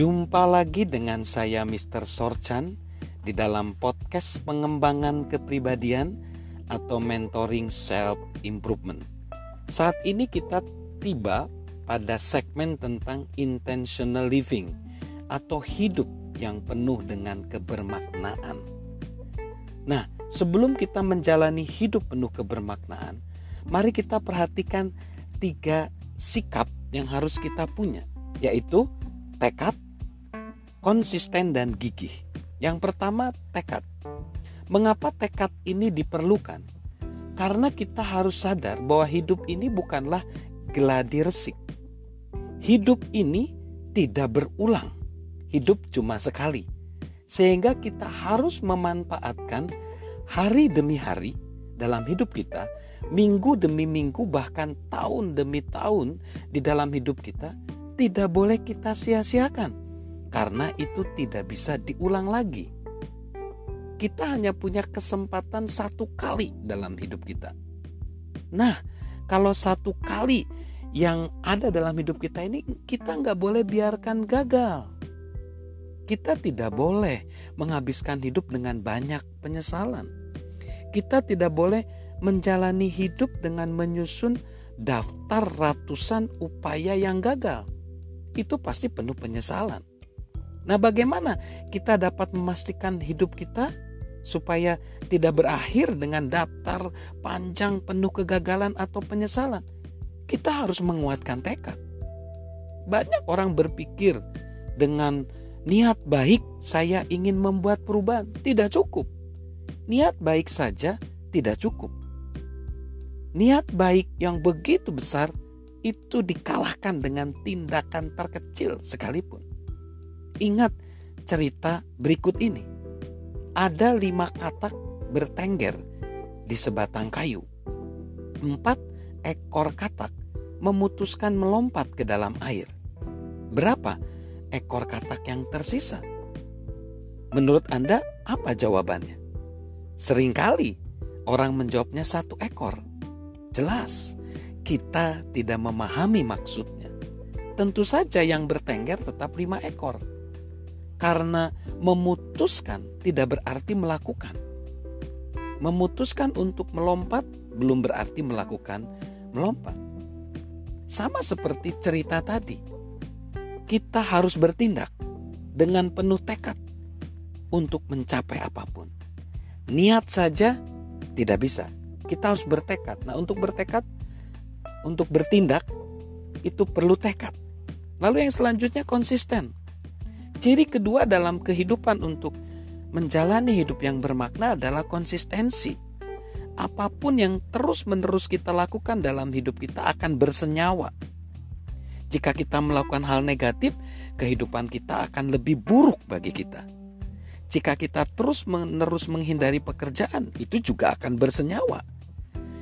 Jumpa lagi dengan saya Mr. Sorchan di dalam podcast pengembangan kepribadian atau mentoring self improvement. Saat ini kita tiba pada segmen tentang intentional living atau hidup yang penuh dengan kebermaknaan. Nah, sebelum kita menjalani hidup penuh kebermaknaan, mari kita perhatikan tiga sikap yang harus kita punya, yaitu tekad, konsisten, dan gigih. Yang pertama, tekad. Mengapa tekad ini diperlukan? Karena kita harus sadar bahwa hidup ini bukanlah geladi resik. Hidup ini tidak berulang. Hidup cuma sekali. Sehingga kita harus memanfaatkan hari demi hari dalam hidup kita, minggu demi minggu, bahkan tahun demi tahun di dalam hidup kita tidak boleh kita sia-siakan karena itu tidak bisa diulang lagi. Kita hanya punya kesempatan satu kali dalam hidup kita. Nah, kalau satu kali yang ada dalam hidup kita ini, kita nggak boleh biarkan gagal. Kita tidak boleh menghabiskan hidup dengan banyak penyesalan. Kita tidak boleh menjalani hidup dengan menyusun daftar ratusan upaya yang gagal itu pasti penuh penyesalan. Nah, bagaimana kita dapat memastikan hidup kita supaya tidak berakhir dengan daftar panjang penuh kegagalan atau penyesalan? Kita harus menguatkan tekad. Banyak orang berpikir dengan niat baik saya ingin membuat perubahan, tidak cukup. Niat baik saja tidak cukup. Niat baik yang begitu besar itu dikalahkan dengan tindakan terkecil sekalipun. Ingat cerita berikut ini. Ada lima katak bertengger di sebatang kayu. Empat ekor katak memutuskan melompat ke dalam air. Berapa ekor katak yang tersisa? Menurut Anda, apa jawabannya? Seringkali orang menjawabnya satu ekor. Jelas, kita tidak memahami maksudnya. Tentu saja yang bertengger tetap lima ekor. Karena memutuskan tidak berarti melakukan. Memutuskan untuk melompat belum berarti melakukan melompat. Sama seperti cerita tadi. Kita harus bertindak dengan penuh tekad untuk mencapai apa pun. Niat saja tidak bisa. Kita harus bertekad. Nah, untuk bertekad untuk bertindak itu perlu tekad. Lalu yang selanjutnya konsisten. Ciri kedua dalam kehidupan untuk menjalani hidup yang bermakna adalah konsistensi. Apa pun yang terus-menerus kita lakukan dalam hidup kita akan bersenyawa. Jika kita melakukan hal negatif, kehidupan kita akan lebih buruk bagi kita. Jika kita terus-menerus menghindari pekerjaan, itu juga akan bersenyawa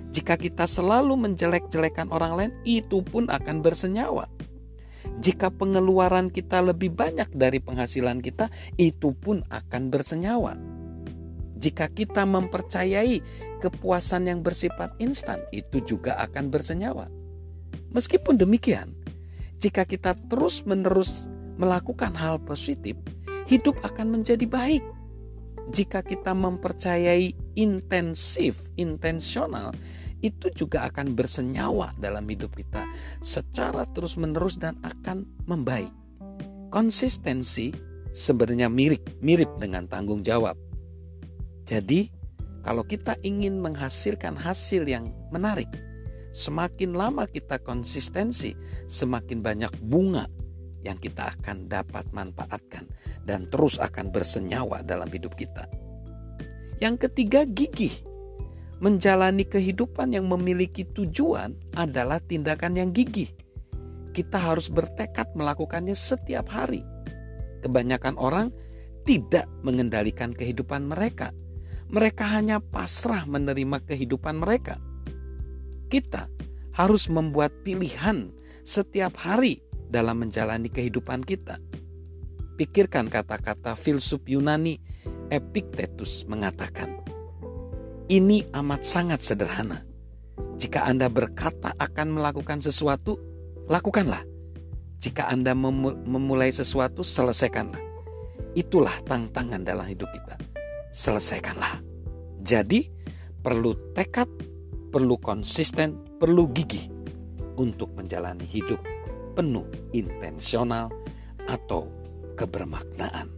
jika kita selalu menjelek-jelekan orang lain, itu pun akan bersenyawa. Jika pengeluaran kita lebih banyak dari penghasilan kita, itu pun akan bersenyawa. Jika kita mempercayai kepuasan yang bersifat instan, itu juga akan bersenyawa. Meskipun demikian, jika kita terus-menerus melakukan hal positif, hidup akan menjadi baik. Jika kita mempercayai intensif, intensional, itu juga akan bersenyawa dalam hidup kita secara terus-menerus dan akan membaik. Konsistensi sebenarnya mirip mirip dengan tanggung jawab. Jadi, kalau kita ingin menghasilkan hasil yang menarik, semakin lama kita konsistensi, semakin banyak bunga yang kita akan dapat manfaatkan dan terus akan bersenyawa dalam hidup kita. Yang ketiga, gigih menjalani kehidupan yang memiliki tujuan adalah tindakan yang gigih. Kita harus bertekad melakukannya setiap hari. Kebanyakan orang tidak mengendalikan kehidupan mereka. Mereka hanya pasrah menerima kehidupan mereka. Kita harus membuat pilihan setiap hari dalam menjalani kehidupan kita. Pikirkan kata-kata filsuf Yunani Epictetus mengatakan, ini amat sangat sederhana. Jika Anda berkata akan melakukan sesuatu, lakukanlah. Jika Anda memulai sesuatu, selesaikanlah. Itulah tantangan dalam hidup kita. Selesaikanlah. Jadi, perlu tekad, perlu konsisten, perlu gigih untuk menjalani hidup penuh intensional atau kebermaknaan.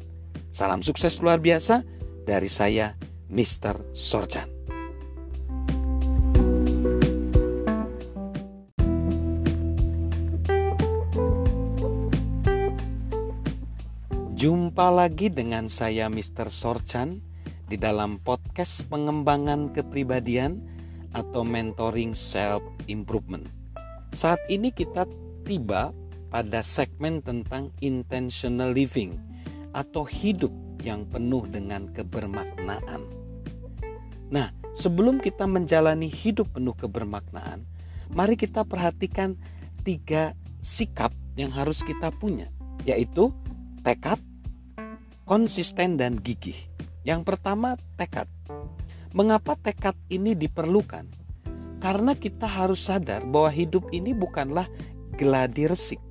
Salam sukses luar biasa dari saya, Mr. Sorjan. Jumpa lagi dengan saya Mr. Sorchan di dalam podcast pengembangan kepribadian atau mentoring self improvement. Saat ini kita tiba pada segmen tentang intentional living atau hidup yang penuh dengan kebermaknaan. Nah, sebelum kita menjalani hidup penuh kebermaknaan, mari kita perhatikan tiga sikap yang harus kita punya, yaitu tekad, konsisten dan gigih. Yang pertama, tekad. Mengapa tekad ini diperlukan? Karena kita harus sadar bahwa hidup ini bukanlah geladi resik.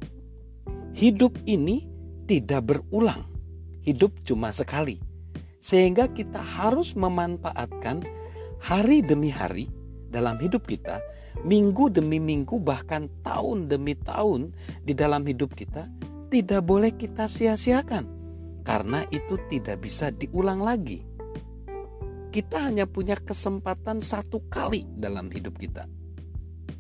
Hidup ini tidak berulang. Hidup cuma sekali. Sehingga kita harus memanfaatkan hari demi hari dalam hidup kita, minggu demi minggu bahkan tahun demi tahun di dalam hidup kita tidak boleh kita sia-siakan karena itu tidak bisa diulang lagi. Kita hanya punya kesempatan satu kali dalam hidup kita.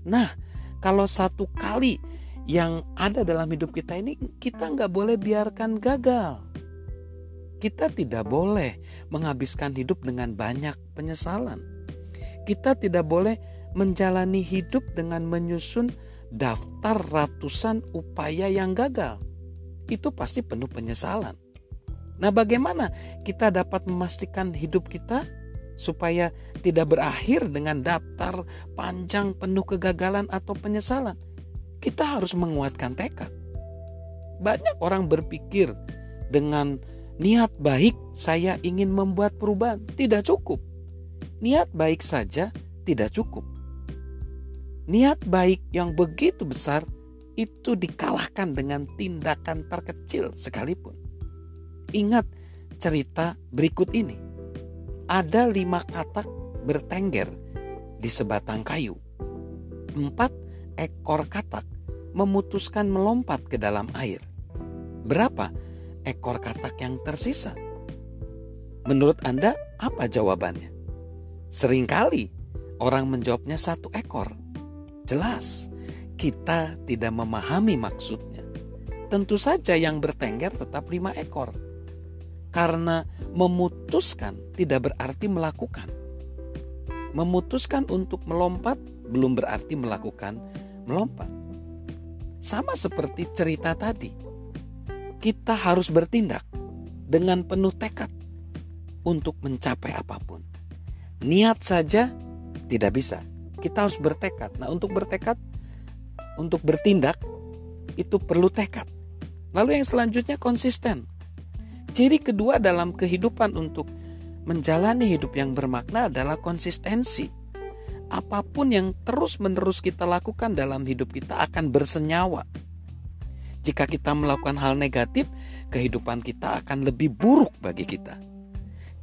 Nah, kalau satu kali yang ada dalam hidup kita ini, kita nggak boleh biarkan gagal. Kita tidak boleh menghabiskan hidup dengan banyak penyesalan. Kita tidak boleh menjalani hidup dengan menyusun daftar ratusan upaya yang gagal. Itu pasti penuh penyesalan. Nah, bagaimana kita dapat memastikan hidup kita supaya tidak berakhir dengan daftar panjang penuh kegagalan atau penyesalan? Kita harus menguatkan tekad. Banyak orang berpikir dengan niat baik saya ingin membuat perubahan, tidak cukup. Niat baik saja tidak cukup. Niat baik yang begitu besar itu dikalahkan dengan tindakan terkecil sekalipun. Ingat cerita berikut ini. Ada lima katak bertengger di sebatang kayu. Empat ekor katak memutuskan melompat ke dalam air. Berapa ekor katak yang tersisa? Menurut Anda, apa jawabannya? Seringkali orang menjawabnya satu ekor. Jelas, kita tidak memahami maksudnya. Tentu saja yang bertengger tetap lima ekor karena memutuskan tidak berarti melakukan. Memutuskan untuk melompat belum berarti melakukan melompat. Sama seperti cerita tadi. Kita harus bertindak dengan penuh tekad untuk mencapai apa pun. Niat saja tidak bisa. Kita harus bertekad. Nah, untuk bertekad untuk bertindak itu perlu tekad. Lalu yang selanjutnya konsisten. Ciri kedua dalam kehidupan untuk menjalani hidup yang bermakna adalah konsistensi. Apa pun yang terus-menerus kita lakukan dalam hidup kita akan bersenyawa. Jika kita melakukan hal negatif, kehidupan kita akan lebih buruk bagi kita.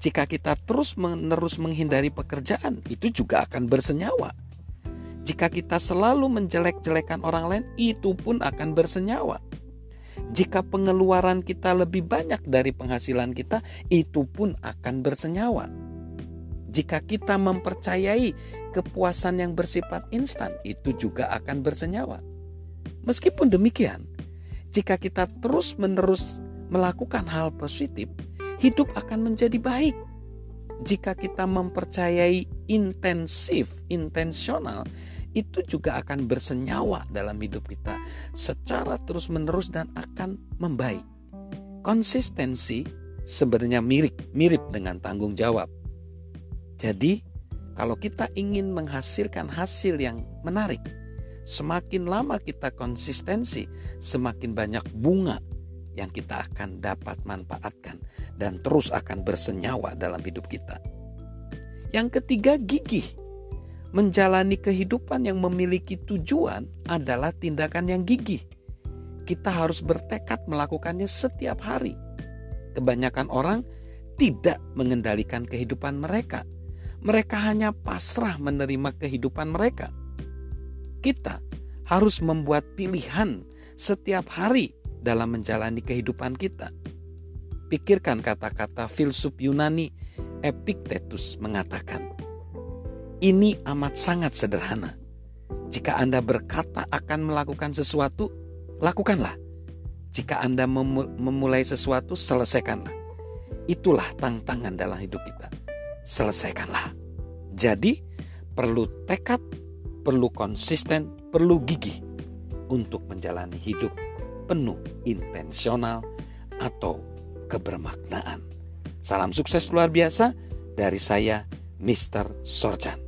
Jika kita terus-menerus menghindari pekerjaan, itu juga akan bersenyawa. Jika kita selalu menjelek-jelekan orang lain, itu pun akan bersenyawa. Jika pengeluaran kita lebih banyak dari penghasilan kita, itu pun akan bersenyawa. Jika kita mempercayai kepuasan yang bersifat instan, itu juga akan bersenyawa. Meskipun demikian, jika kita terus-menerus melakukan hal positif, hidup akan menjadi baik. Jika kita mempercayai intensif, intensional, itu juga akan bersenyawa dalam hidup kita secara terus-menerus dan akan membaik. Konsistensi sebenarnya mirip mirip dengan tanggung jawab. Jadi, kalau kita ingin menghasilkan hasil yang menarik, semakin lama kita konsistensi, semakin banyak bunga yang kita akan dapat manfaatkan dan terus akan bersenyawa dalam hidup kita. Yang ketiga, gigih menjalani kehidupan yang memiliki tujuan adalah tindakan yang gigih. kita harus bertekad melakukannya setiap hari. Kebanyakan orang tidak mengendalikan kehidupan mereka. Mereka hanya pasrah menerima kehidupan mereka. Kita harus membuat pilihan setiap hari dalam menjalani kehidupan kita. Pikirkan kata-kata filsuf Yunani Epictetus mengatakan, "Ini amat sangat sederhana. Jika Anda berkata akan melakukan sesuatu, lakukanlah. Jika Anda memulai sesuatu, selesaikanlah. Itulah tantangan dalam hidup kita. Selesaikanlah. Jadi, perlu tekad, perlu konsisten, perlu gigih untuk menjalani hidup penuh intensional atau kebermaknaan. Salam sukses luar biasa dari saya, Mr. Sorjan.